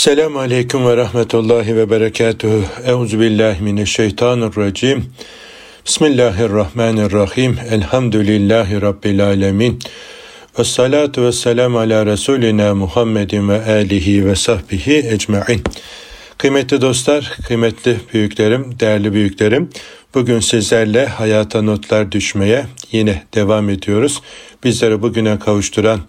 Selamun Aleyküm ve Rahmetullahi ve Berekatuhu. Euzu billahi mineşşeytanirracim. Bismillahirrahmanirrahim. Elhamdülillahi Rabbil alemin. Ve salatu ve selamu ala Resulina Muhammedin ve alihi ve sahbihi ecma'in. Kıymetli dostlar, kıymetli büyüklerim, değerli büyüklerim, bugün sizlerle hayata notlar düşmeye yine devam ediyoruz. Bizleri bugüne kavuşturan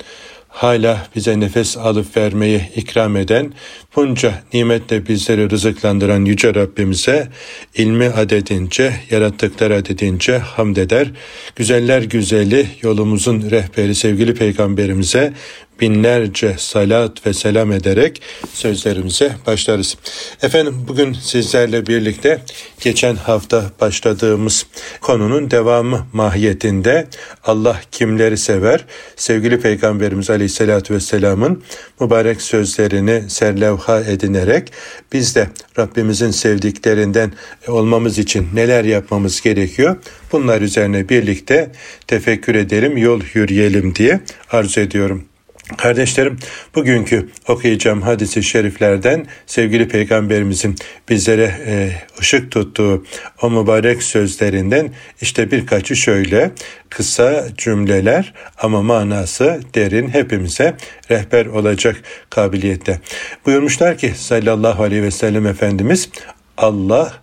hala bize nefes alıp vermeyi ikram eden, bunca nimetle bizleri rızıklandıran Yüce Rabbimize ilmi adedince, yarattıkları adedince hamd eder. Güzeller güzeli yolumuzun rehberi sevgili Peygamberimize binlerce salat ve selam ederek sözlerimize başlarız. Efendim bugün sizlerle birlikte geçen hafta başladığımız konunun devamı mahiyetinde Allah kimleri sever? Sevgili Peygamberimiz Aleyhisselatü Vesselam'ın mübarek sözlerini serlevha edinerek biz de Rabbimizin sevdiklerinden olmamız için neler yapmamız gerekiyor? Bunlar üzerine birlikte tefekkür edelim, yol yürüyelim diye arzu ediyorum. Kardeşlerim, bugünkü okuyacağım hadisi şeriflerden sevgili peygamberimizin bizlere e, ışık tuttuğu o mübarek sözlerinden işte birkaçı şöyle kısa cümleler ama manası derin hepimize rehber olacak kabiliyette. Buyurmuşlar ki sallallahu aleyhi ve sellem Efendimiz Allah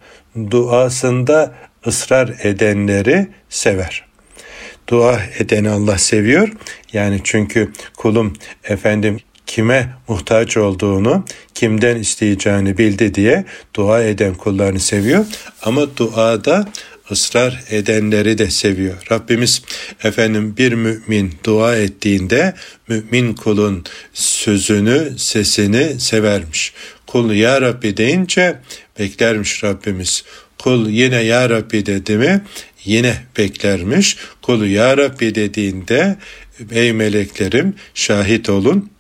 duasında ısrar edenleri sever dua edeni Allah seviyor. Yani çünkü kulum efendim kime muhtaç olduğunu, kimden isteyeceğini bildi diye dua eden kullarını seviyor. Ama duada ısrar edenleri de seviyor. Rabbimiz efendim bir mümin dua ettiğinde mümin kulun sözünü, sesini severmiş. Kul ya Rabbi deyince beklermiş Rabbimiz. Kul yine ya Rabbi dedi mi yine beklermiş. Kulu ya Rabbi dediğinde ey meleklerim şahit olun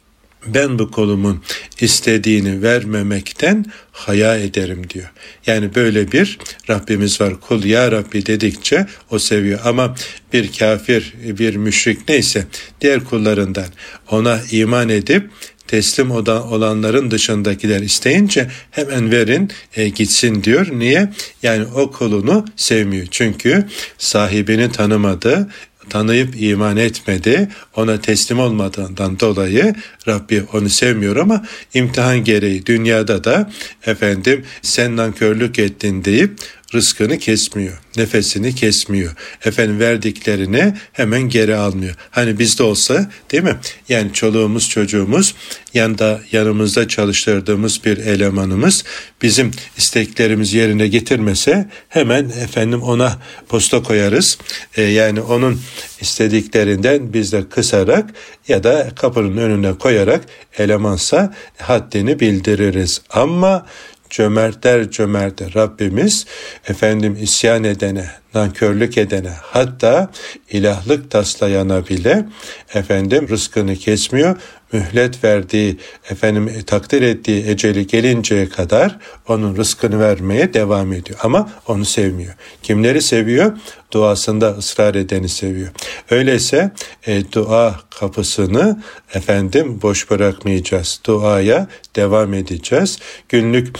ben bu kolumun istediğini vermemekten haya ederim diyor. Yani böyle bir Rabbimiz var. Kul ya Rabbi dedikçe o seviyor. Ama bir kafir, bir müşrik neyse diğer kullarından ona iman edip teslim olanların dışındakiler isteyince hemen verin e, gitsin diyor. Niye? Yani o kulunu sevmiyor. Çünkü sahibini tanımadı, tanıyıp iman etmedi, ona teslim olmadığından dolayı Rabbi onu sevmiyor ama imtihan gereği dünyada da efendim sen nankörlük ettin deyip rızkını kesmiyor, nefesini kesmiyor. Efendim verdiklerini hemen geri almıyor. Hani bizde olsa değil mi? Yani çoluğumuz çocuğumuz yanında yanımızda çalıştırdığımız bir elemanımız bizim isteklerimizi yerine getirmese hemen efendim ona posta koyarız. Ee, yani onun istediklerinden biz de kısarak ya da kapının önüne koyarak elemansa haddini bildiririz. Ama cömertler cömerti Rabbimiz efendim isyan edene, nankörlük edene hatta ilahlık taslayana bile efendim rızkını kesmiyor mühlet verdiği, efendim takdir ettiği eceli gelinceye kadar onun rızkını vermeye devam ediyor. Ama onu sevmiyor. Kimleri seviyor? Duasında ısrar edeni seviyor. Öyleyse e, dua kapısını efendim boş bırakmayacağız. Duaya devam edeceğiz. Günlük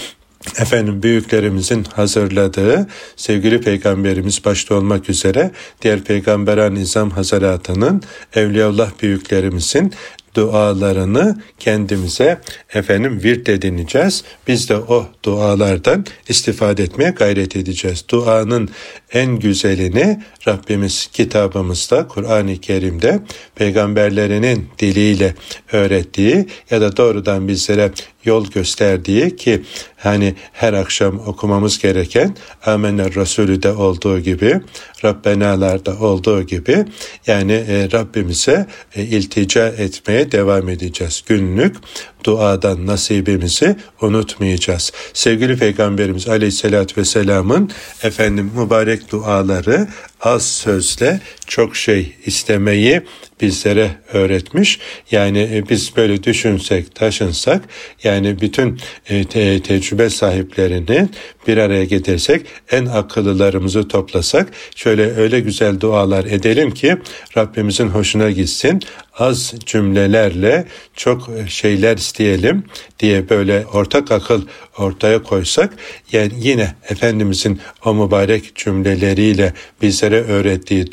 efendim büyüklerimizin hazırladığı sevgili peygamberimiz başta olmak üzere diğer peygamberan nizam hazaratının Evliyaullah büyüklerimizin dualarını kendimize efendim virt edineceğiz. Biz de o dualardan istifade etmeye gayret edeceğiz. Duanın en güzelini Rabbimiz kitabımızda Kur'an-ı Kerim'de peygamberlerinin diliyle öğrettiği ya da doğrudan bizlere yol gösterdiği ki hani her akşam okumamız gereken Amener Resulü de olduğu gibi Rabbenalarda olduğu gibi yani e, Rabbimize e, iltica etmeye devam edeceğiz. Günlük duadan nasibimizi unutmayacağız. Sevgili Peygamberimiz Aleyhisselatü Vesselam'ın efendim mübarek duaları az sözle çok şey istemeyi bizlere öğretmiş. Yani e, biz böyle düşünsek, taşınsak yani bütün e, te- tecrübe sahiplerini bir araya getirsek, en akıllılarımızı toplasak şöyle öyle güzel dualar edelim ki Rabbimizin hoşuna gitsin. Az cümlelerle çok şeyler isteyelim diye böyle ortak akıl ortaya koysak yani yine Efendimizin o mübarek cümleleriyle bizlere öğrettiği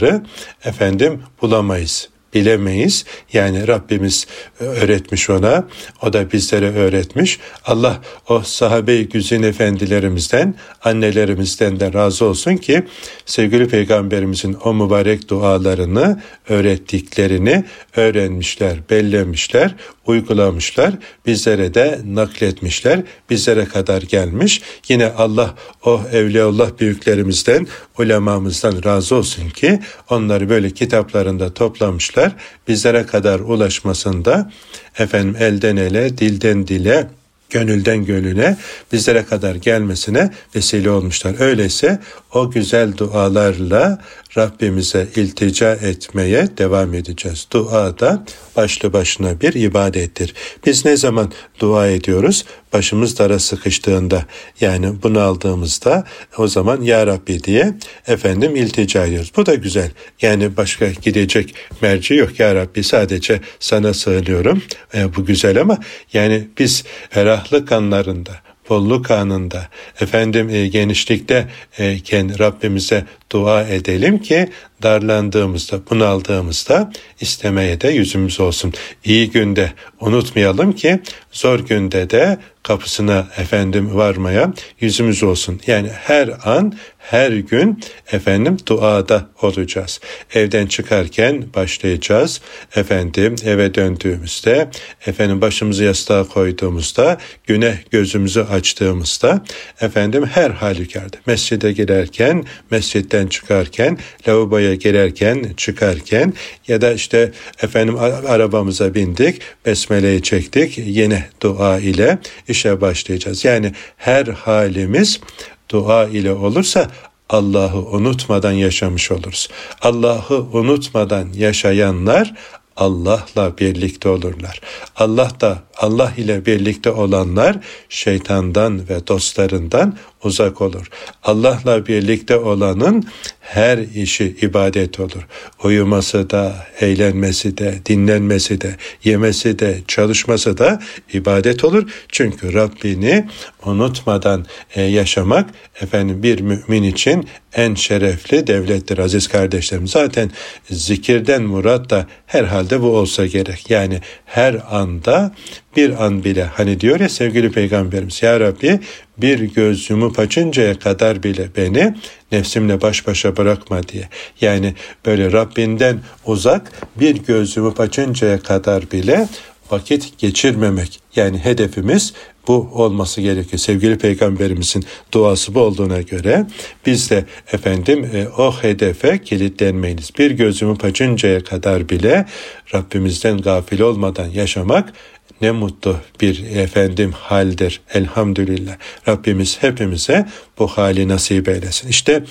duaları efendim bulamayız bilemeyiz. Yani Rabbimiz öğretmiş ona, o da bizlere öğretmiş. Allah o sahabe-i güzin efendilerimizden, annelerimizden de razı olsun ki sevgili peygamberimizin o mübarek dualarını, öğrettiklerini öğrenmişler, bellemişler, uygulamışlar. Bizlere de nakletmişler. Bizlere kadar gelmiş. Yine Allah o Evliyaullah büyüklerimizden, ulemamızdan razı olsun ki onları böyle kitaplarında toplamışlar. Bizlere kadar ulaşmasında efendim elden ele, dilden dile, gönülden gönüle bizlere kadar gelmesine vesile olmuşlar. Öyleyse o güzel dualarla Rabbimize iltica etmeye devam edeceğiz. Dua da başlı başına bir ibadettir. Biz ne zaman dua ediyoruz? Başımız dara sıkıştığında yani bunu aldığımızda o zaman Ya Rabbi diye efendim iltica ediyoruz. Bu da güzel. Yani başka gidecek merci yok. Ya Rabbi sadece sana sığınıyorum. E, bu güzel ama yani biz ferahlık anlarında bolluk anında, efendim e, genişlikte e, Rabbimize dua edelim ki darlandığımızda, bunaldığımızda istemeye de yüzümüz olsun. İyi günde unutmayalım ki zor günde de kapısına efendim varmaya yüzümüz olsun. Yani her an, her gün efendim duada olacağız. Evden çıkarken başlayacağız. Efendim eve döndüğümüzde, efendim başımızı yastığa koyduğumuzda, güne gözümüzü açtığımızda, efendim her halükarda mescide girerken, mescitten çıkarken, lavaboya girerken, çıkarken ya da işte efendim arabamıza bindik, besmeleyi çektik, yine dua ile işe başlayacağız. Yani her halimiz dua ile olursa Allah'ı unutmadan yaşamış oluruz. Allah'ı unutmadan yaşayanlar Allah'la birlikte olurlar. Allah da Allah ile birlikte olanlar şeytandan ve dostlarından uzak olur. Allah'la birlikte olanın her işi ibadet olur. Uyuması da, eğlenmesi de, dinlenmesi de, yemesi de, çalışması da ibadet olur. Çünkü Rabbini unutmadan e, yaşamak efendim bir mümin için en şerefli devlettir aziz kardeşlerim. Zaten zikirden murat da herhalde bu olsa gerek. Yani her anda bir an bile hani diyor ya sevgili peygamberimiz ya Rabbi bir göz yumup açıncaya kadar bile beni nefsimle baş başa bırakma diye. Yani böyle Rabbinden uzak bir göz yumup açıncaya kadar bile vakit geçirmemek. Yani hedefimiz bu olması gerekiyor. Sevgili peygamberimizin duası bu olduğuna göre biz de efendim e, o hedefe kilitlenmeyiniz. Bir gözümü açıncaya kadar bile Rabbimizden gafil olmadan yaşamak ne mutlu bir efendim haldir. Elhamdülillah. Rabbimiz hepimize bu hali nasip eylesin. İşte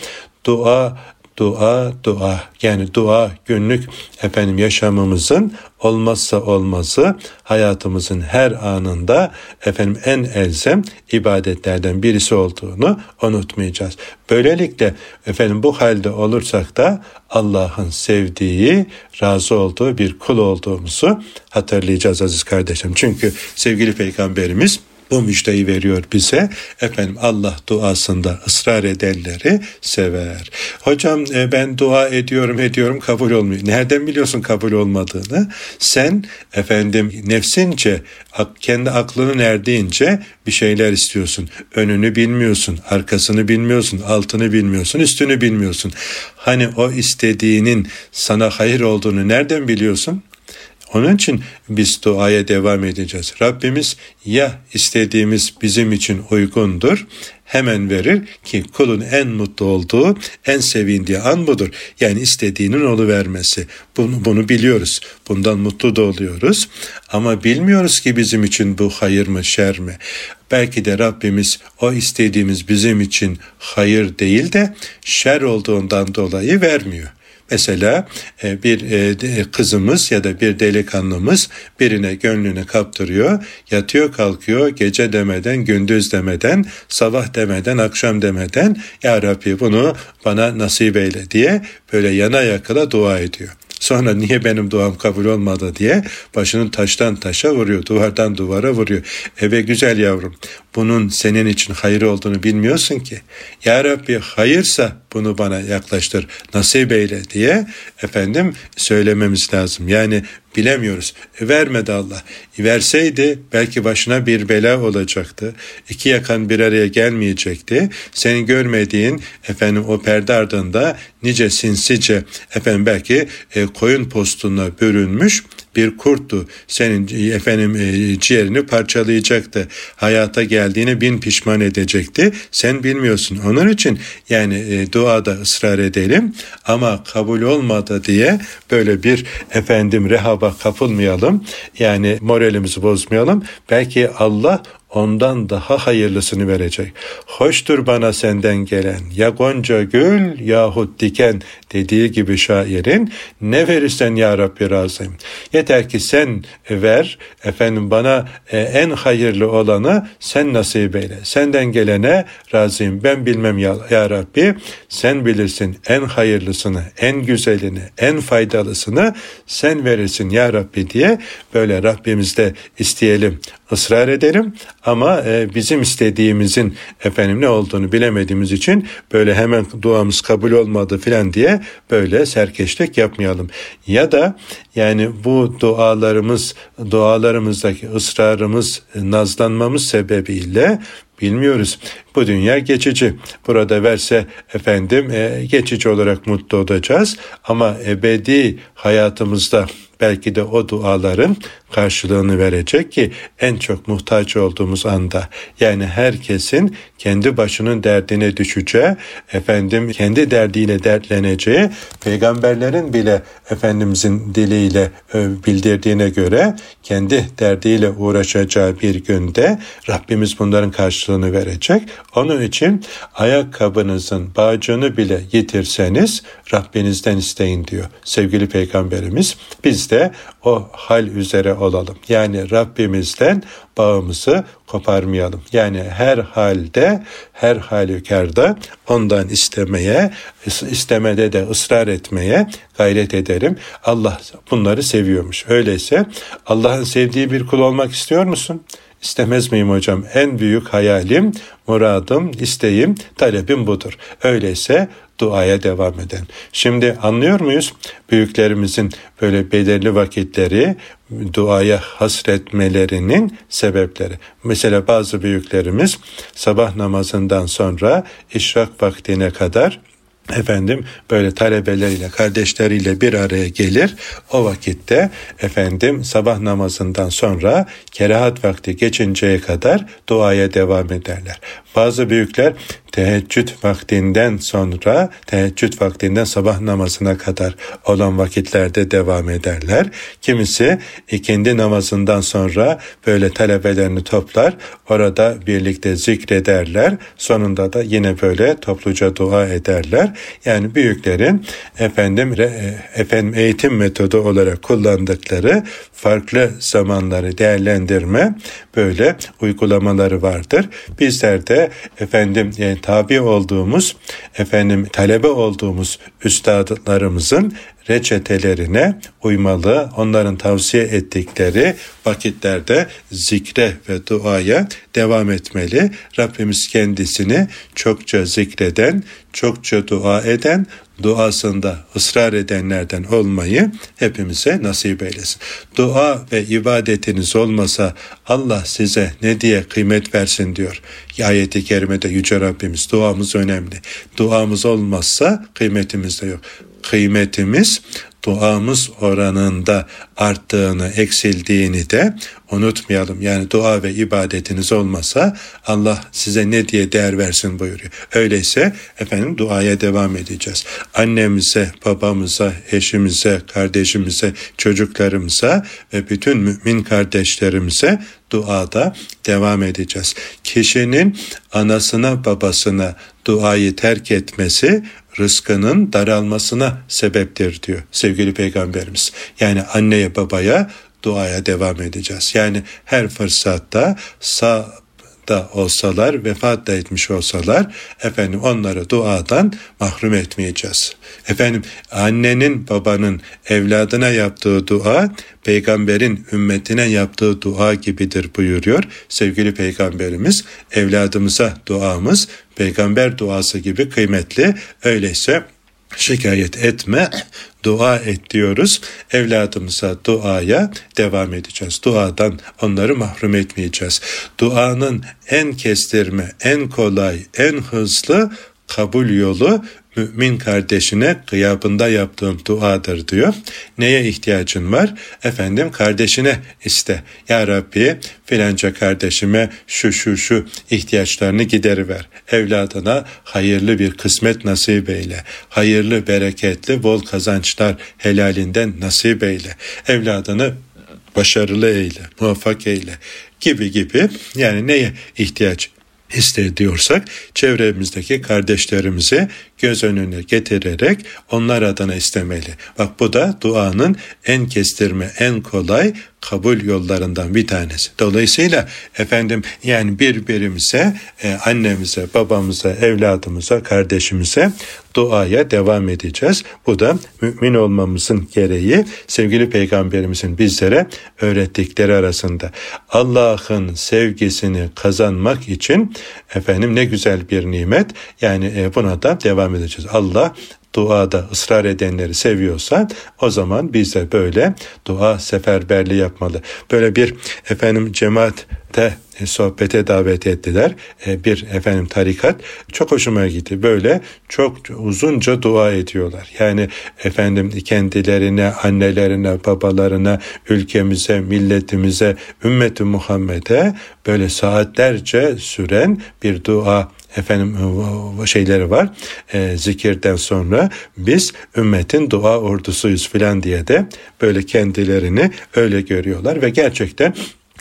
dua dua dua yani dua günlük efendim yaşamımızın olmazsa olmazı hayatımızın her anında efendim en elzem ibadetlerden birisi olduğunu unutmayacağız. Böylelikle efendim bu halde olursak da Allah'ın sevdiği, razı olduğu bir kul olduğumuzu hatırlayacağız aziz kardeşim. Çünkü sevgili peygamberimiz bu müjdeyi veriyor bize. Efendim Allah duasında ısrar edenleri sever. Hocam e, ben dua ediyorum ediyorum kabul olmuyor. Nereden biliyorsun kabul olmadığını? Sen efendim nefsince kendi aklının erdiğince bir şeyler istiyorsun. Önünü bilmiyorsun, arkasını bilmiyorsun, altını bilmiyorsun, üstünü bilmiyorsun. Hani o istediğinin sana hayır olduğunu nereden biliyorsun? Onun için biz duaya devam edeceğiz. Rabbimiz ya istediğimiz bizim için uygundur hemen verir ki kulun en mutlu olduğu, en sevindiği an budur. Yani istediğinin olu vermesi. Bunu, bunu biliyoruz. Bundan mutlu da oluyoruz. Ama bilmiyoruz ki bizim için bu hayır mı, şer mi? Belki de Rabbimiz o istediğimiz bizim için hayır değil de şer olduğundan dolayı vermiyor. Mesela e, bir e, kızımız ya da bir delikanlımız birine gönlünü kaptırıyor, yatıyor kalkıyor gece demeden, gündüz demeden, sabah demeden, akşam demeden Ya Rabbi bunu bana nasip eyle diye böyle yana yakıla dua ediyor. Sonra niye benim duam kabul olmadı diye başının taştan taşa vuruyor, duvardan duvara vuruyor. Eve güzel yavrum bunun senin için hayır olduğunu bilmiyorsun ki. Ya Rabbi hayırsa bunu bana yaklaştır, nasip eyle diye efendim söylememiz lazım. Yani bilemiyoruz. E, vermedi Allah. E, verseydi belki başına bir bela olacaktı. İki yakan bir araya gelmeyecekti. Senin görmediğin efendim o perde ardında nice sinsice efendim belki e, koyun postuna bürünmüş bir kurttu. Senin efendim e, ciğerini parçalayacaktı. Hayata geldiğini bin pişman edecekti. Sen bilmiyorsun. Onun için yani e, duada ısrar edelim ama kabul olmadı diye böyle bir efendim rehaba kapılmayalım. Yani moralimizi bozmayalım. Belki Allah ondan daha hayırlısını verecek. Hoştur bana senden gelen ya gonca gül yahut diken dediği gibi şairin ne verirsen ya Rabbi razıyım. Yeter ki sen ver efendim bana e, en hayırlı olanı sen nasip eyle. Senden gelene razıyım. Ben bilmem ya, ya Rabbi sen bilirsin en hayırlısını, en güzelini, en faydalısını sen verirsin ya Rabbi diye böyle Rabbimizde isteyelim, ısrar edelim ama e, bizim istediğimizin efendim ne olduğunu bilemediğimiz için böyle hemen duamız kabul olmadı filan diye böyle serkeşlik yapmayalım. Ya da yani bu dualarımız, dualarımızdaki ısrarımız, nazlanmamız sebebiyle bilmiyoruz. Bu dünya geçici. Burada verse efendim e, geçici olarak mutlu olacağız ama ebedi hayatımızda belki de o duaların karşılığını verecek ki en çok muhtaç olduğumuz anda yani herkesin kendi başının derdine düşeceği, efendim kendi derdiyle dertleneceği, peygamberlerin bile Efendimizin diliyle bildirdiğine göre kendi derdiyle uğraşacağı bir günde Rabbimiz bunların karşılığını verecek. Onun için ayakkabınızın bağcını bile yitirseniz Rabbinizden isteyin diyor sevgili peygamberimiz. Biz de o hal üzere olalım. Yani Rabbimizden bağımızı koparmayalım. Yani her halde, her halükarda ondan istemeye, istemede de ısrar etmeye gayret ederim. Allah bunları seviyormuş. Öyleyse Allah'ın sevdiği bir kul olmak istiyor musun? İstemez miyim hocam? En büyük hayalim, muradım, isteğim, talebim budur. Öyleyse duaya devam eden. Şimdi anlıyor muyuz? Büyüklerimizin böyle belirli vakitleri duaya hasretmelerinin sebepleri. Mesela bazı büyüklerimiz sabah namazından sonra işrak vaktine kadar efendim böyle talebeleriyle kardeşleriyle bir araya gelir. O vakitte efendim sabah namazından sonra kerahat vakti geçinceye kadar duaya devam ederler. Bazı büyükler teheccüd vaktinden sonra teheccüd vaktinden sabah namazına kadar olan vakitlerde devam ederler. Kimisi ikindi namazından sonra böyle talebelerini toplar. Orada birlikte zikrederler. Sonunda da yine böyle topluca dua ederler. Yani büyüklerin efendim e, efendim eğitim metodu olarak kullandıkları farklı zamanları değerlendirme böyle uygulamaları vardır. Bizler de efendim yani tabi olduğumuz efendim talebe olduğumuz üstadlarımızın reçetelerine uymalı, onların tavsiye ettikleri vakitlerde zikre ve duaya devam etmeli. Rabbimiz kendisini çokça zikreden, çokça dua eden, duasında ısrar edenlerden olmayı hepimize nasip eylesin. Dua ve ibadetiniz olmasa Allah size ne diye kıymet versin diyor. Ayeti kerimede Yüce Rabbimiz duamız önemli. Duamız olmazsa kıymetimiz de yok kıymetimiz duamız oranında arttığını, eksildiğini de unutmayalım. Yani dua ve ibadetiniz olmasa Allah size ne diye değer versin buyuruyor. Öyleyse efendim duaya devam edeceğiz. Annemize, babamıza, eşimize, kardeşimize, çocuklarımıza ve bütün mümin kardeşlerimize duada devam edeceğiz. Kişinin anasına babasına duayı terk etmesi rızkının daralmasına sebeptir diyor sevgili peygamberimiz. Yani anneye babaya duaya devam edeceğiz. Yani her fırsatta sağ da olsalar, vefat da etmiş olsalar efendim onları duadan mahrum etmeyeceğiz. Efendim annenin babanın evladına yaptığı dua peygamberin ümmetine yaptığı dua gibidir buyuruyor sevgili peygamberimiz. Evladımıza duamız peygamber duası gibi kıymetli. Öyleyse şikayet etme, dua et diyoruz. Evladımıza duaya devam edeceğiz. Duadan onları mahrum etmeyeceğiz. Duanın en kestirme, en kolay, en hızlı kabul yolu mümin kardeşine gıyabında yaptığım duadır diyor. Neye ihtiyacın var? Efendim kardeşine iste. Ya Rabbi filanca kardeşime şu şu şu ihtiyaçlarını gideriver. Evladına hayırlı bir kısmet nasip eyle. Hayırlı, bereketli, bol kazançlar helalinden nasip eyle. Evladını başarılı eyle, muvaffak eyle gibi gibi yani neye ihtiyaç hissediyorsak çevremizdeki kardeşlerimize göz önüne getirerek onlar adına istemeli. Bak bu da duanın en kestirme, en kolay kabul yollarından bir tanesi. Dolayısıyla efendim yani birbirimize, e, annemize, babamıza, evladımıza, kardeşimize duaya devam edeceğiz. Bu da mümin olmamızın gereği sevgili peygamberimizin bizlere öğrettikleri arasında. Allah'ın sevgisini kazanmak için efendim ne güzel bir nimet. Yani e, buna da devam edeceğiz. Allah duada ısrar edenleri seviyorsa o zaman biz de böyle dua seferberliği yapmalı. Böyle bir efendim cemaatte e, sohbete davet ettiler. E, bir efendim tarikat çok hoşuma gitti. Böyle çok uzunca dua ediyorlar. Yani efendim kendilerine, annelerine, babalarına, ülkemize, milletimize, ümmeti Muhammed'e böyle saatlerce süren bir dua efendim şeyleri var e, zikirden sonra biz ümmetin dua ordusuyuz filan diye de böyle kendilerini öyle görüyorlar ve gerçekten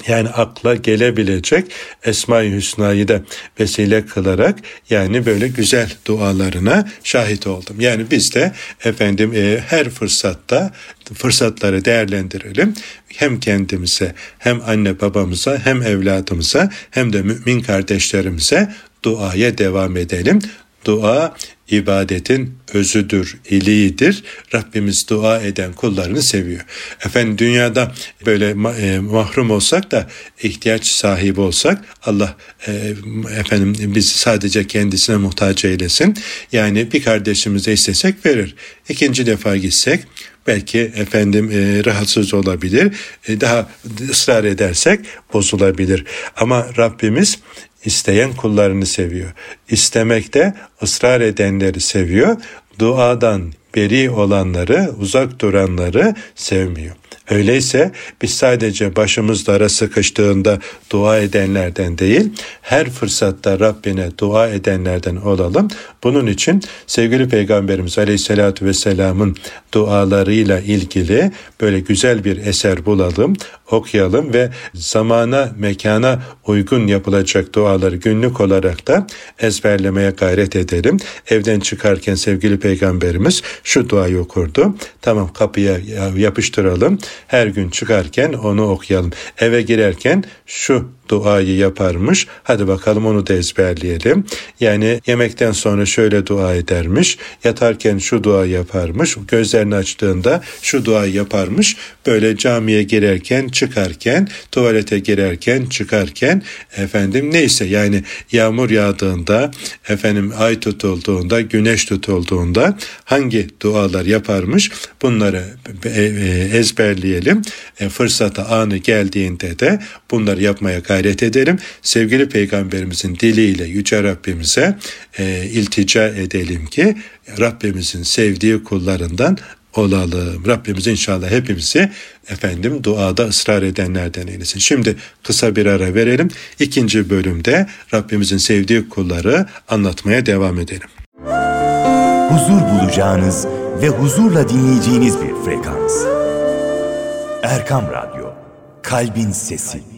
yani akla gelebilecek Esma-i Hüsna'yı da vesile kılarak yani böyle güzel dualarına şahit oldum. Yani biz de efendim e, her fırsatta fırsatları değerlendirelim. Hem kendimize hem anne babamıza hem evladımıza hem de mümin kardeşlerimize duaya devam edelim. Dua ibadetin özüdür, iliğidir. Rabbimiz dua eden kullarını seviyor. Efendim dünyada böyle e, mahrum olsak da ihtiyaç sahibi olsak Allah e, efendim bizi sadece kendisine muhtaç eylesin. Yani bir kardeşimize istesek verir. İkinci defa gitsek belki efendim e, rahatsız olabilir. E, daha ısrar edersek bozulabilir. Ama Rabbimiz isteyen kullarını seviyor. İstemekte ısrar edenleri seviyor. Duadan beri olanları, uzak duranları sevmiyor. Öyleyse biz sadece başımız dara sıkıştığında dua edenlerden değil, her fırsatta Rabbine dua edenlerden olalım. Bunun için sevgili Peygamberimiz Aleyhisselatü Vesselam'ın dualarıyla ilgili böyle güzel bir eser bulalım, okuyalım ve zamana, mekana uygun yapılacak duaları günlük olarak da ezberlemeye gayret edelim. Evden çıkarken sevgili Peygamberimiz şu duayı okurdu. Tamam kapıya yapıştıralım. Her gün çıkarken onu okuyalım. Eve girerken şu duayı yaparmış. Hadi bakalım onu da ezberleyelim. Yani yemekten sonra şöyle dua edermiş. Yatarken şu dua yaparmış. Gözlerini açtığında şu dua yaparmış. Böyle camiye girerken, çıkarken, tuvalete girerken, çıkarken efendim neyse yani yağmur yağdığında, efendim ay tutulduğunda, güneş tutulduğunda hangi dualar yaparmış? Bunları e, e, ezberleyelim. E, fırsata anı geldiğinde de bunları yapmaya gayret edelim. Sevgili Peygamberimizin diliyle Yüce Rabbimize e, iltica edelim ki Rabbimizin sevdiği kullarından olalım. Rabbimiz inşallah hepimizi efendim duada ısrar edenlerden eylesin. Şimdi kısa bir ara verelim. İkinci bölümde Rabbimizin sevdiği kulları anlatmaya devam edelim. Huzur bulacağınız ve huzurla dinleyeceğiniz bir frekans. Erkam Radyo, Kalbin Sesi.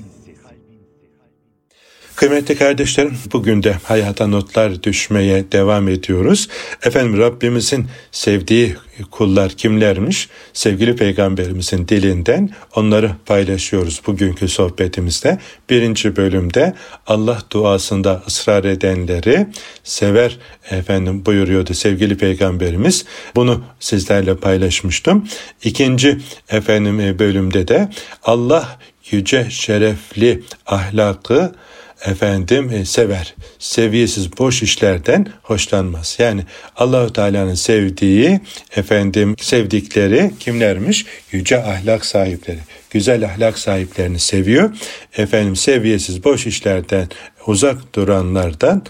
Kıymetli kardeşlerim bugün de hayata notlar düşmeye devam ediyoruz. Efendim Rabbimizin sevdiği kullar kimlermiş? Sevgili peygamberimizin dilinden onları paylaşıyoruz bugünkü sohbetimizde. Birinci bölümde Allah duasında ısrar edenleri sever efendim buyuruyordu sevgili peygamberimiz. Bunu sizlerle paylaşmıştım. İkinci efendim bölümde de Allah yüce şerefli ahlakı efendim e, sever. Seviyesiz boş işlerden hoşlanmaz. Yani Allahu Teala'nın sevdiği efendim sevdikleri kimlermiş? Yüce ahlak sahipleri. Güzel ahlak sahiplerini seviyor. Efendim seviyesiz boş işlerden uzak duranlardan,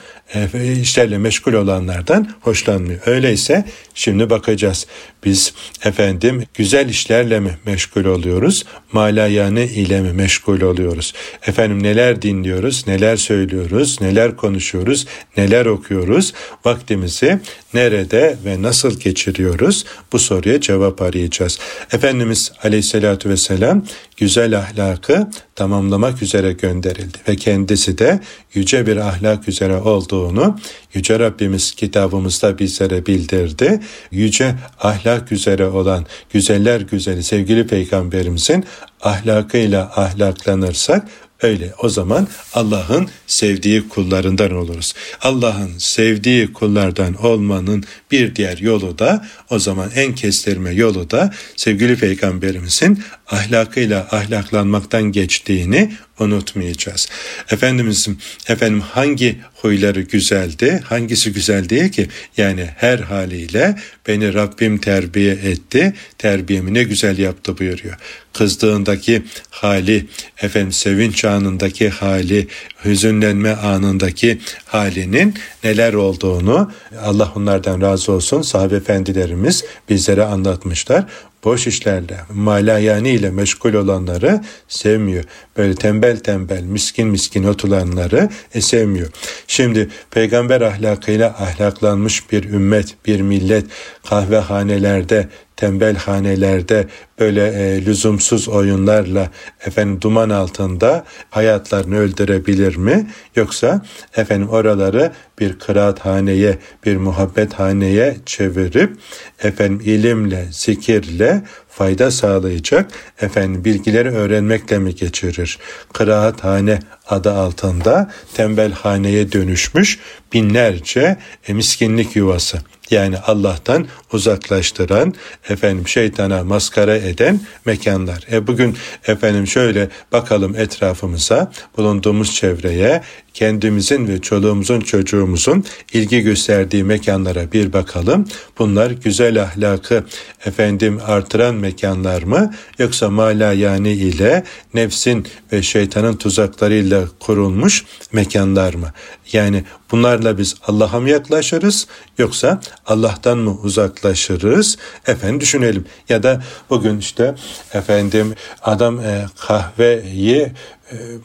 işlerle meşgul olanlardan hoşlanmıyor. Öyleyse şimdi bakacağız. Biz efendim güzel işlerle mi meşgul oluyoruz? Malayane ile mi meşgul oluyoruz? Efendim neler dinliyoruz, neler söylüyoruz, neler konuşuyoruz, neler okuyoruz? Vaktimizi nerede ve nasıl geçiriyoruz? Bu soruya cevap arayacağız. Efendimiz Aleyhisselatü Vesselam güzel ahlakı tamamlamak üzere gönderildi ve kendisi de yüce bir ahlak üzere olduğunu Yüce Rabbimiz kitabımızda bizlere bildirdi. Yüce ahlak üzere olan güzeller güzeli sevgili peygamberimizin ahlakıyla ahlaklanırsak Öyle o zaman Allah'ın sevdiği kullarından oluruz. Allah'ın sevdiği kullardan olmanın bir diğer yolu da o zaman en kestirme yolu da sevgili peygamberimizin ahlakıyla ahlaklanmaktan geçtiğini unutmayacağız. Efendimizin efendim hangi huyları güzeldi, hangisi güzel değil ki? Yani her haliyle beni Rabbim terbiye etti, terbiyemi ne güzel yaptı buyuruyor. Kızdığındaki hali, efendim sevinç anındaki hali, hüzünlenme anındaki halinin neler olduğunu Allah onlardan razı olsun sahabe efendilerimiz bizlere anlatmışlar boş işlerle, malayani ile meşgul olanları sevmiyor. Böyle tembel tembel, miskin miskin oturanları e, sevmiyor. Şimdi peygamber ahlakıyla ahlaklanmış bir ümmet, bir millet kahvehanelerde, tembel hanelerde böyle e, lüzumsuz oyunlarla efendim duman altında hayatlarını öldürebilir mi? Yoksa efendim oraları bir kıraathaneye, bir muhabbethaneye çevirip efendim ilimle, zikirle fayda sağlayacak efendim bilgileri öğrenmekle mi geçirir? Kıraathane adı altında tembelhaneye dönüşmüş binlerce e, miskinlik yuvası yani Allah'tan uzaklaştıran, efendim şeytana maskara eden mekanlar. E bugün efendim şöyle bakalım etrafımıza, bulunduğumuz çevreye, kendimizin ve çoluğumuzun çocuğumuzun ilgi gösterdiği mekanlara bir bakalım. Bunlar güzel ahlakı efendim artıran mekanlar mı yoksa mala yani ile nefsin ve şeytanın tuzaklarıyla kurulmuş mekanlar mı? Yani bunlarla biz Allah'a mı yaklaşırız yoksa Allah'tan mı uzaklaşırız? Efendim düşünelim. Ya da bugün işte efendim adam e, kahveyi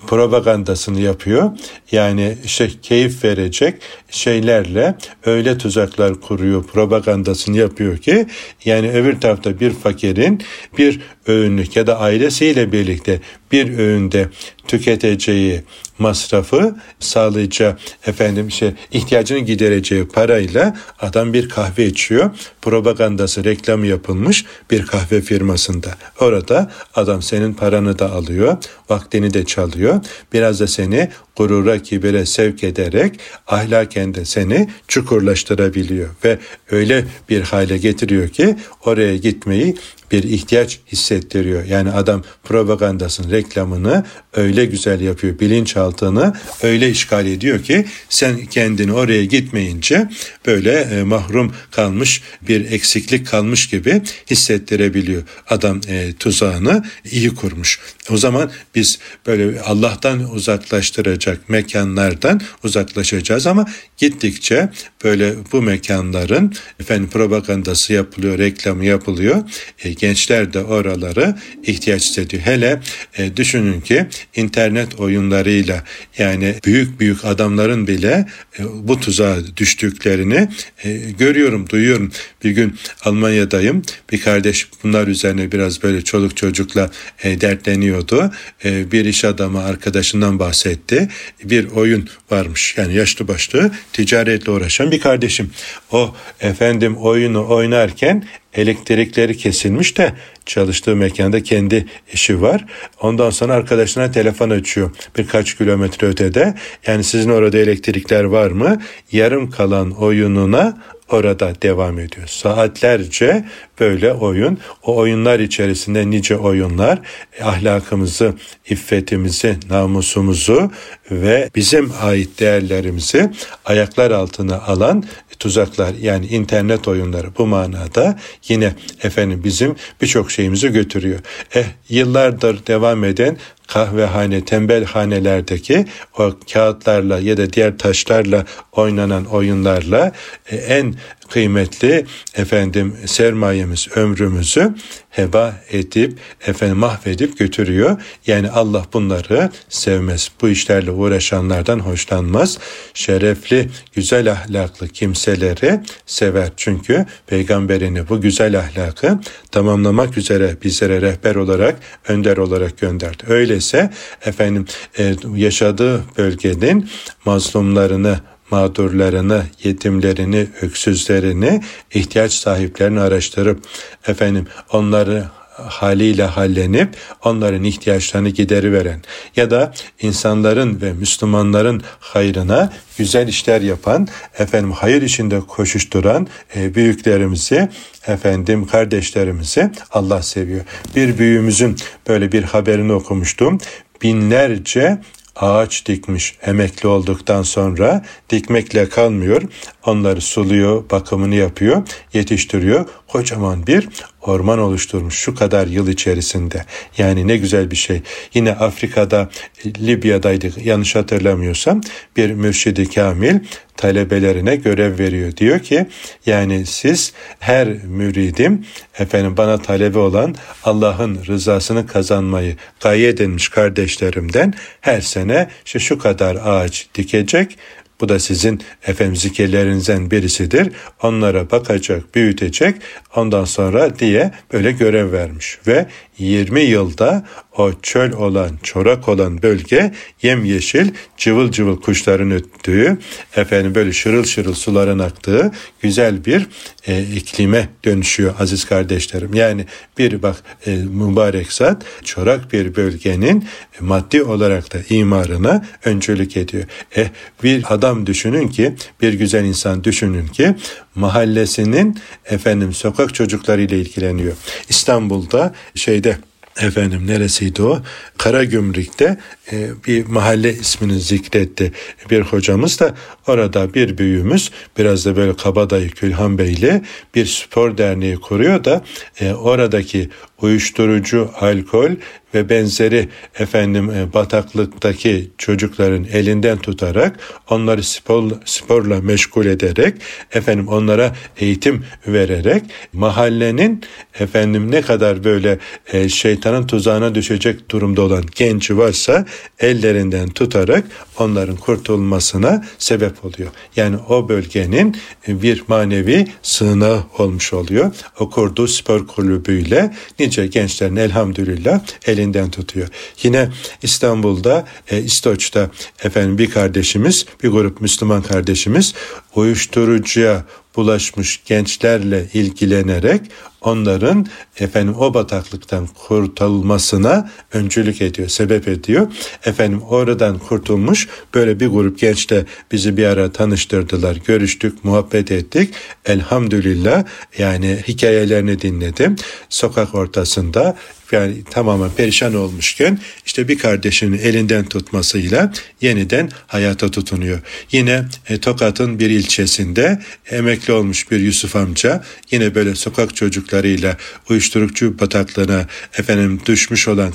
propagandasını yapıyor. Yani işte keyif verecek şeylerle öyle tuzaklar kuruyor, propagandasını yapıyor ki yani öbür tarafta bir fakirin bir öğünlük ya da ailesiyle birlikte bir öğünde tüketeceği masrafı sağlayacağı efendim şey ihtiyacını gidereceği parayla adam bir kahve içiyor. Propagandası reklamı yapılmış bir kahve firmasında. Orada adam senin paranı da alıyor, vaktini de çalıyor. Biraz da seni gurura, kibire sevk ederek ahlaken de seni çukurlaştırabiliyor ve öyle bir hale getiriyor ki oraya gitmeyi bir ihtiyaç hissettiriyor. Yani adam propagandasının reklamını öyle güzel yapıyor. Bilinçaltını öyle işgal ediyor ki sen kendini oraya gitmeyince böyle e, mahrum kalmış bir eksiklik kalmış gibi hissettirebiliyor. Adam e, tuzağını iyi kurmuş. O zaman biz böyle Allah'tan uzaklaştıracak mekanlardan uzaklaşacağız ama gittikçe böyle bu mekanların efendim propagandası yapılıyor, reklamı yapılıyor. E, gençler de oraları ihtiyaç hissediyor. Hele e, düşünün ki internet oyunlarıyla yani büyük büyük adamların bile e, bu tuzağa düştüklerini e, görüyorum, duyuyorum. Bir gün Almanya'dayım. Bir kardeş bunlar üzerine biraz böyle çoluk çocukla e, dertleniyordu. E, bir iş adamı arkadaşından bahsetti. Bir oyun varmış yani yaşlı başlı ticaretle uğraşan bir kardeşim. O efendim oyunu oynarken elektrikleri kesilmiş de çalıştığı mekanda kendi işi var. Ondan sonra arkadaşına telefon açıyor birkaç kilometre ötede. Yani sizin orada elektrikler var mı? Yarım kalan oyununa orada devam ediyor. Saatlerce böyle oyun, o oyunlar içerisinde nice oyunlar ahlakımızı, iffetimizi, namusumuzu ve bizim ait değerlerimizi ayaklar altına alan tuzaklar yani internet oyunları bu manada yine efendim bizim birçok şeyimizi götürüyor. Eh yıllardır devam eden kahvehane, tembel hanelerdeki o kağıtlarla ya da diğer taşlarla oynanan oyunlarla e, en kıymetli efendim sermayemiz, ömrümüzü heba edip efendim mahvedip götürüyor. Yani Allah bunları sevmez. Bu işlerle uğraşanlardan hoşlanmaz. Şerefli, güzel ahlaklı kimseleri sever. Çünkü peygamberini bu güzel ahlakı tamamlamak üzere bizlere rehber olarak, önder olarak gönderdi. Öyleyse efendim e, yaşadığı bölgenin mazlumlarını mağdurlarını, yetimlerini, öksüzlerini, ihtiyaç sahiplerini araştırıp efendim onları haliyle hallenip onların ihtiyaçlarını gideri veren ya da insanların ve Müslümanların hayrına güzel işler yapan, efendim hayır içinde koşuşturan e, büyüklerimizi, efendim kardeşlerimizi Allah seviyor. Bir büyüğümüzün böyle bir haberini okumuştum. Binlerce ağaç dikmiş emekli olduktan sonra dikmekle kalmıyor. Onları suluyor, bakımını yapıyor, yetiştiriyor. Kocaman bir orman oluşturmuş şu kadar yıl içerisinde. Yani ne güzel bir şey. Yine Afrika'da Libya'daydı yanlış hatırlamıyorsam bir mürşidi kamil talebelerine görev veriyor. Diyor ki yani siz her müridim efendim bana talebe olan Allah'ın rızasını kazanmayı gaye edinmiş kardeşlerimden her sene işte şu kadar ağaç dikecek bu da sizin efendim zikirlerinizden birisidir. Onlara bakacak, büyütecek ondan sonra diye böyle görev vermiş. Ve 20 yılda o çöl olan, çorak olan bölge yemyeşil, cıvıl cıvıl kuşların öttüğü, efendim böyle şırıl şırıl suların aktığı güzel bir e, iklime dönüşüyor aziz kardeşlerim. Yani bir bak e, mübarek zat çorak bir bölgenin maddi olarak da imarına öncülük ediyor. Eh bir adam düşünün ki, bir güzel insan düşünün ki mahallesinin efendim sokak çocuklarıyla ilgileniyor. İstanbul'da şeyde efendim neresiydi o? Karagümrük'te e, bir mahalle ismini zikretti bir hocamız da orada bir büyüğümüz biraz da böyle kabadayı Külhan Beyli bir spor derneği kuruyor da e, oradaki uyuşturucu, alkol ve benzeri efendim e, bataklıktaki çocukların elinden tutarak onları spor, sporla meşgul ederek efendim onlara eğitim vererek mahallenin efendim ne kadar böyle e, şeytanın tuzağına düşecek durumda olan genci varsa ellerinden tutarak onların kurtulmasına sebep oluyor. Yani o bölgenin bir manevi sığınağı olmuş oluyor. O kurduğu spor kulübüyle nice gençlerin elhamdülillah elinden tutuyor. Yine İstanbul'da e, İstoç'ta efendim bir kardeşimiz, bir grup Müslüman kardeşimiz uyuşturucuya bulaşmış gençlerle ilgilenerek onların efendim o bataklıktan kurtulmasına öncülük ediyor, sebep ediyor. Efendim oradan kurtulmuş böyle bir grup gençle bizi bir ara tanıştırdılar, görüştük, muhabbet ettik. Elhamdülillah yani hikayelerini dinledim. Sokak ortasında yani tamamen perişan olmuşken işte bir kardeşinin elinden tutmasıyla yeniden hayata tutunuyor. Yine e, Tokat'ın bir ilçesinde emekli olmuş bir Yusuf amca yine böyle sokak çocuklarıyla uyuşturucu bataklığına efendim düşmüş olan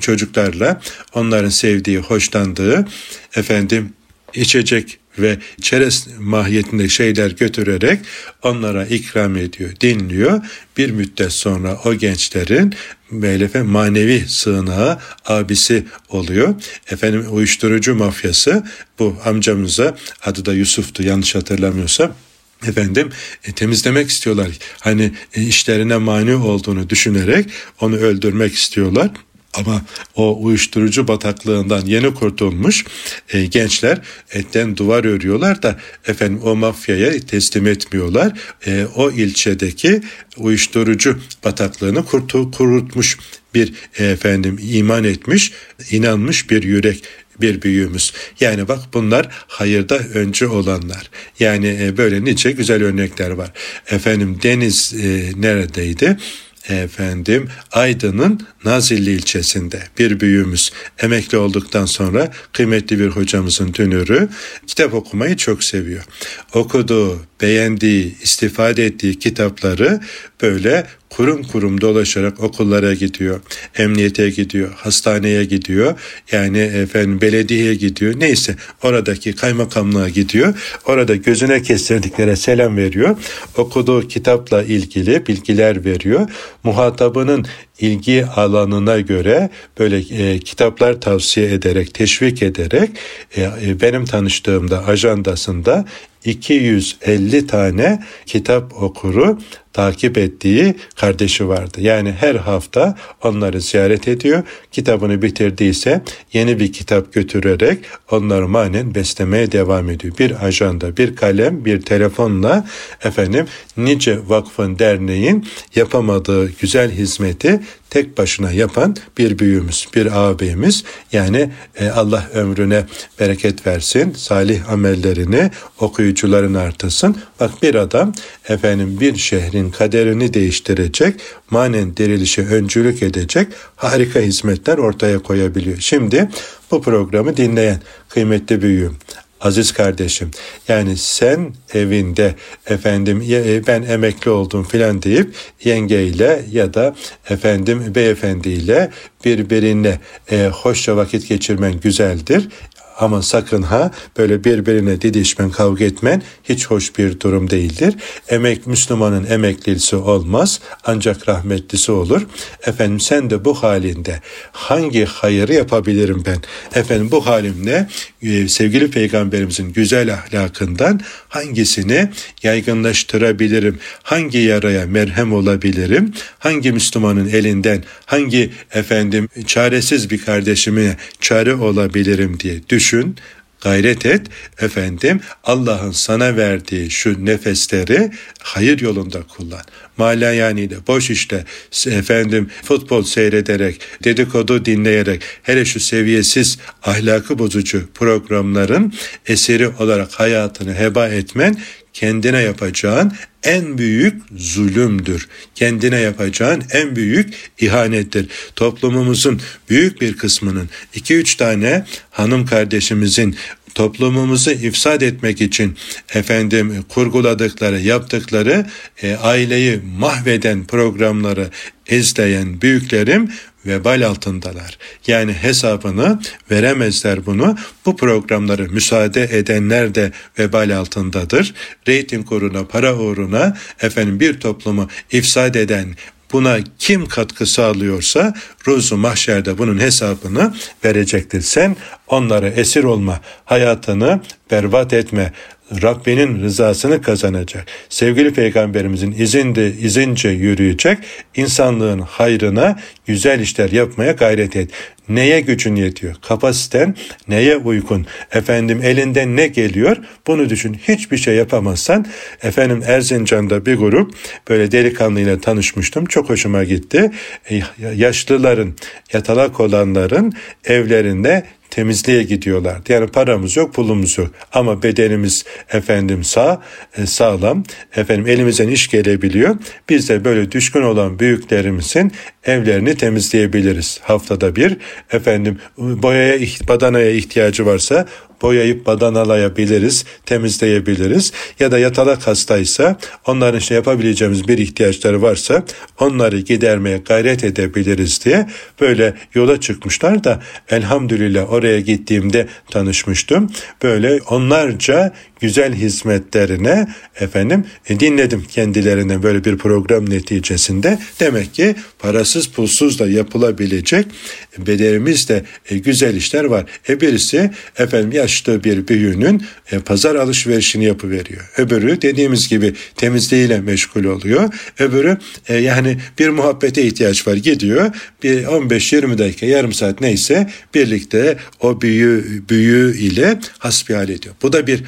çocuklarla onların sevdiği, hoşlandığı efendim içecek ve çerez mahiyetinde şeyler götürerek onlara ikram ediyor, dinliyor. Bir müddet sonra o gençlerin Meylefe manevi sığınağı abisi oluyor. Efendim uyuşturucu mafyası bu amcamıza adı da Yusuf'tu yanlış hatırlamıyorsam efendim e, temizlemek istiyorlar. Hani e, işlerine mani olduğunu düşünerek onu öldürmek istiyorlar. Ama o uyuşturucu bataklığından yeni kurtulmuş e, gençler etten duvar örüyorlar da efendim o mafyaya teslim etmiyorlar. E, o ilçedeki uyuşturucu bataklığını kurtu, kurutmuş bir e, efendim iman etmiş, inanmış bir yürek bir büyüğümüz. Yani bak bunlar hayırda önce olanlar. Yani e, böyle nice güzel örnekler var. Efendim Deniz e, neredeydi? efendim Aydın'ın Nazilli ilçesinde bir büyüğümüz emekli olduktan sonra kıymetli bir hocamızın dünürü kitap okumayı çok seviyor. Okuduğu, beğendiği, istifade ettiği kitapları böyle kurum kurum dolaşarak okullara gidiyor, emniyete gidiyor, hastaneye gidiyor, yani efendim belediyeye gidiyor, neyse oradaki kaymakamlığa gidiyor, orada gözüne kestirdiklere selam veriyor, okuduğu kitapla ilgili bilgiler veriyor, muhatabının ilgi alanına göre böyle e, kitaplar tavsiye ederek, teşvik ederek e, e benim tanıştığımda ajandasında 250 tane kitap okuru takip ettiği kardeşi vardı. Yani her hafta onları ziyaret ediyor. Kitabını bitirdiyse yeni bir kitap götürerek onları manen beslemeye devam ediyor. Bir ajanda, bir kalem, bir telefonla efendim nice vakfın, derneğin yapamadığı güzel hizmeti tek başına yapan bir büyüğümüz, bir ağabeyimiz. Yani e, Allah ömrüne bereket versin, salih amellerini okuyucuların artırsın. Bak bir adam efendim bir şehrin kaderini değiştirecek, manen dirilişe öncülük edecek harika hizmetler ortaya koyabiliyor. Şimdi bu programı dinleyen kıymetli büyüğüm aziz kardeşim yani sen evinde efendim e, ben emekli oldum filan deyip yengeyle ya da efendim beyefendiyle birbirine e, hoşça vakit geçirmen güzeldir ama sakın ha böyle birbirine didişmen, kavga etmen hiç hoş bir durum değildir. Emek Müslümanın emeklisi olmaz ancak rahmetlisi olur. Efendim sen de bu halinde hangi hayırı yapabilirim ben? Efendim bu halimle e, sevgili peygamberimizin güzel ahlakından hangisini yaygınlaştırabilirim? Hangi yaraya merhem olabilirim? Hangi Müslümanın elinden hangi efendim çaresiz bir kardeşime çare olabilirim diye düşün düşün, gayret et efendim Allah'ın sana verdiği şu nefesleri hayır yolunda kullan. Mala yani de boş işte efendim futbol seyrederek dedikodu dinleyerek hele şu seviyesiz ahlakı bozucu programların eseri olarak hayatını heba etmen kendine yapacağın en büyük zulümdür. Kendine yapacağın en büyük ihanettir. Toplumumuzun büyük bir kısmının iki üç tane hanım kardeşimizin toplumumuzu ifsad etmek için efendim kurguladıkları, yaptıkları e, aileyi mahveden programları izleyen büyüklerim vebal altındalar. Yani hesabını veremezler bunu. Bu programları müsaade edenler de vebal altındadır. Rating uğruna, para uğruna efendim bir toplumu ifsad eden Buna kim katkı sağlıyorsa ruzu mahşerde bunun hesabını verecektir. Sen onlara esir olma, hayatını berbat etme, Rabbinin rızasını kazanacak. Sevgili peygamberimizin izinde izince yürüyecek. insanlığın hayrına güzel işler yapmaya gayret et. Neye gücün yetiyor? Kapasiten neye uygun? Efendim elinden ne geliyor? Bunu düşün. Hiçbir şey yapamazsan efendim Erzincan'da bir grup böyle delikanlıyla tanışmıştım. Çok hoşuma gitti. E, yaşlıların, yatalak olanların evlerinde temizliğe gidiyorlardı. Yani paramız yok, pulumuz yok ama bedenimiz efendim sağ, e, sağlam. Efendim elimizden iş gelebiliyor. Biz de böyle düşkün olan büyüklerimizin evlerini temizleyebiliriz. Haftada bir efendim boyaya, badanaya ihtiyacı varsa boyayıp badanalayabiliriz, temizleyebiliriz. Ya da yatalak hastaysa onların şey yapabileceğimiz bir ihtiyaçları varsa onları gidermeye gayret edebiliriz diye böyle yola çıkmışlar da elhamdülillah oraya gittiğimde tanışmıştım. Böyle onlarca güzel hizmetlerine efendim e, dinledim kendilerine böyle bir program neticesinde. Demek ki parasız pulsuz da yapılabilecek bedelimiz de e, güzel işler var. E birisi efendim yaşlı bir büyüğünün e, pazar alışverişini yapıveriyor. Öbürü dediğimiz gibi temizliğiyle meşgul oluyor. Öbürü yani bir muhabbete ihtiyaç var gidiyor. Bir 15-20 dakika yarım saat neyse birlikte o büyü, büyü ile hasbihal ediyor. Bu da bir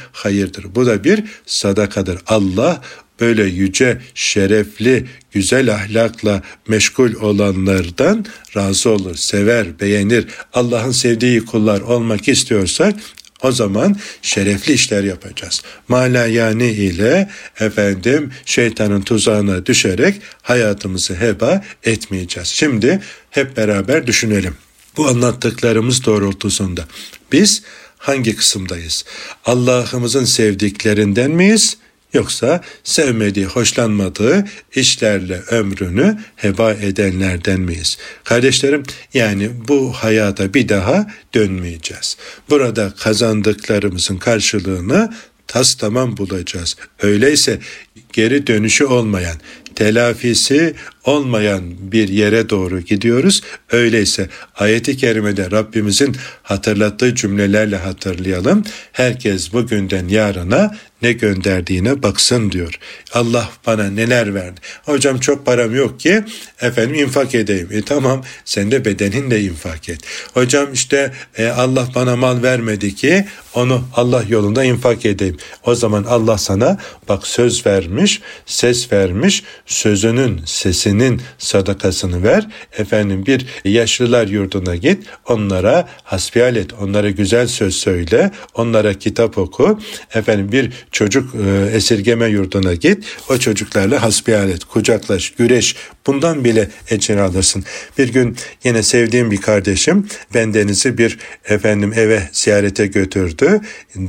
hayırdır. Bu da bir sadakadır. Allah böyle yüce, şerefli, güzel ahlakla meşgul olanlardan razı olur, sever, beğenir. Allah'ın sevdiği kullar olmak istiyorsak o zaman şerefli işler yapacağız. Malayani ile efendim şeytanın tuzağına düşerek hayatımızı heba etmeyeceğiz. Şimdi hep beraber düşünelim. Bu anlattıklarımız doğrultusunda biz hangi kısımdayız? Allah'ımızın sevdiklerinden miyiz? Yoksa sevmediği, hoşlanmadığı işlerle ömrünü heba edenlerden miyiz? Kardeşlerim yani bu hayata bir daha dönmeyeceğiz. Burada kazandıklarımızın karşılığını tas tamam bulacağız. Öyleyse geri dönüşü olmayan, telafisi olmayan bir yere doğru gidiyoruz. Öyleyse ayeti kerimede Rabbimizin hatırlattığı cümlelerle hatırlayalım. Herkes bugünden yarına ne gönderdiğine baksın diyor. Allah bana neler verdi. Hocam çok param yok ki efendim infak edeyim. E tamam sen de bedeninle infak et. Hocam işte e, Allah bana mal vermedi ki onu Allah yolunda infak edeyim. O zaman Allah sana bak söz vermiş, ses vermiş, sözünün, sesinin sadakasını ver. Efendim bir yaşlılar yurduna git, onlara hasbihal et, onlara güzel söz söyle, onlara kitap oku. Efendim bir çocuk e, esirgeme yurduna git, o çocuklarla hasbihal et, kucaklaş, güreş. Bundan bile ecir alırsın. Bir gün yine sevdiğim bir kardeşim bendenizi bir efendim eve ziyarete götürdü.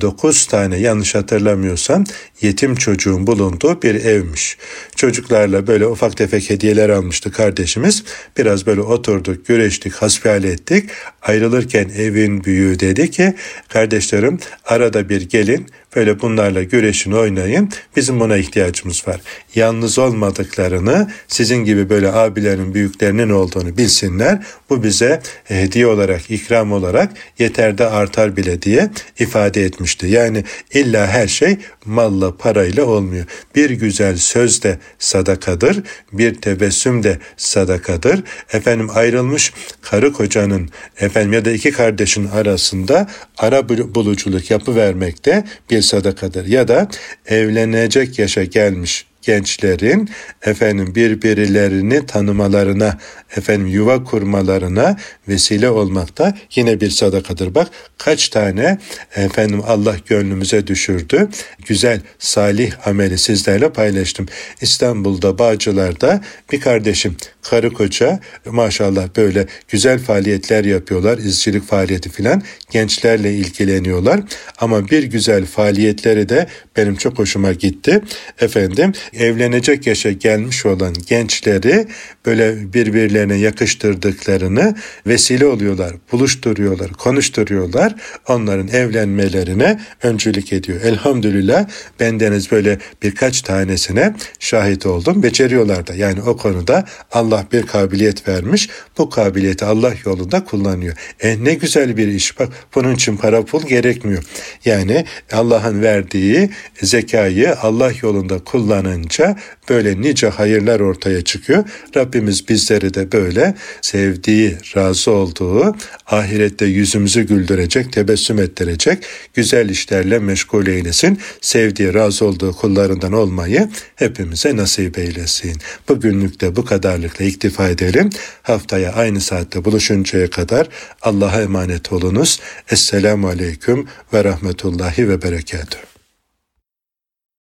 Dokuz tane yanlış hatırlamıyorsam yetim çocuğun bulunduğu bir evmiş. Çocuklarla böyle ufak tefek hediyeler almıştı kardeşimiz. Biraz böyle oturduk, güreştik, hasbihal ettik. Ayrılırken evin büyüğü dedi ki kardeşlerim arada bir gelin böyle bunlarla güreşin oynayın. Bizim buna ihtiyacımız var. Yalnız olmadıklarını sizin gibi böyle abilerin büyüklerinin olduğunu bilsinler. Bu bize hediye olarak, ikram olarak yeter de artar bile diye ifade etmişti. Yani illa her şey malla parayla olmuyor. Bir güzel söz de sadakadır. Bir tebessüm de sadakadır. Efendim ayrılmış karı kocanın efendim ya da iki kardeşin arasında ara buluculuk yapı vermekte bir sadakadır. Ya da evlenecek yaşa gelmiş gençlerin efendim birbirlerini tanımalarına, efendim yuva kurmalarına vesile olmakta yine bir sadakadır. Bak kaç tane efendim Allah gönlümüze düşürdü. Güzel, salih ameli sizlerle paylaştım. İstanbul'da Bağcılar'da bir kardeşim karı koca maşallah böyle güzel faaliyetler yapıyorlar. izcilik faaliyeti filan gençlerle ilgileniyorlar. Ama bir güzel faaliyetleri de benim çok hoşuma gitti. Efendim evlenecek yaşa gelmiş olan gençleri böyle birbirlerine yakıştırdıklarını vesile oluyorlar, buluşturuyorlar, konuşturuyorlar. Onların evlenmelerine öncülük ediyor. Elhamdülillah bendeniz böyle birkaç tanesine şahit oldum. Beceriyorlar da. Yani o konuda Allah bir kabiliyet vermiş. Bu kabiliyeti Allah yolunda kullanıyor. E ne güzel bir iş. Bak bunun için para pul gerekmiyor. Yani Allah'ın verdiği zekayı Allah yolunda kullanınca böyle nice hayırlar ortaya çıkıyor. Rabbimiz bizleri de böyle sevdiği, razı olduğu, ahirette yüzümüzü güldürecek, tebessüm ettirecek güzel işlerle meşgul eylesin. Sevdiği, razı olduğu kullarından olmayı hepimize nasip eylesin. Bugünlük de bu kadarlıkla iktifa edelim. Haftaya aynı saatte buluşuncaya kadar Allah'a emanet olunuz. Esselamu Aleyküm ve Rahmetullahi ve Berekatuhu.